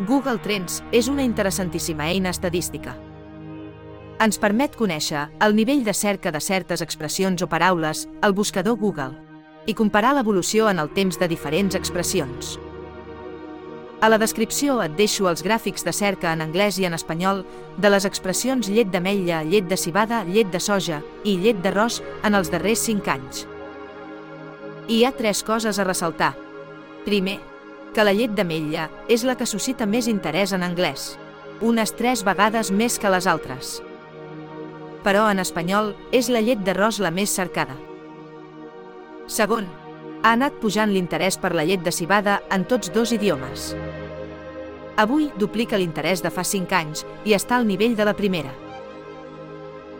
Google Trends és una interessantíssima eina estadística. Ens permet conèixer el nivell de cerca de certes expressions o paraules al buscador Google i comparar l'evolució en el temps de diferents expressions. A la descripció et deixo els gràfics de cerca en anglès i en espanyol de les expressions llet d'ametlla, llet de cibada, llet de soja i llet d'arròs en els darrers 5 anys. Hi ha tres coses a ressaltar. Primer, que la llet d'ametlla és la que suscita més interès en anglès, unes tres vegades més que les altres. Però en espanyol és la llet d'arròs la més cercada. Segon, ha anat pujant l'interès per la llet de cibada en tots dos idiomes. Avui duplica l'interès de fa 5 anys i està al nivell de la primera.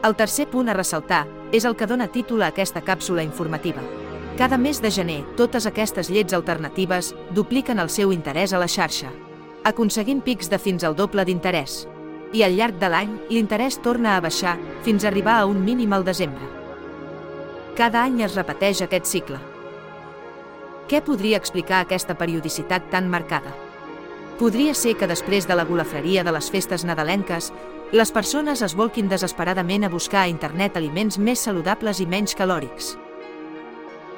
El tercer punt a ressaltar és el que dona títol a aquesta càpsula informativa. Cada mes de gener, totes aquestes llets alternatives dupliquen el seu interès a la xarxa, aconseguint pics de fins al doble d'interès. I al llarg de l'any, l'interès torna a baixar fins a arribar a un mínim al desembre. Cada any es repeteix aquest cicle. Què podria explicar aquesta periodicitat tan marcada? Podria ser que després de la golafreria de les festes nadalenques, les persones es volquin desesperadament a buscar a internet aliments més saludables i menys calòrics.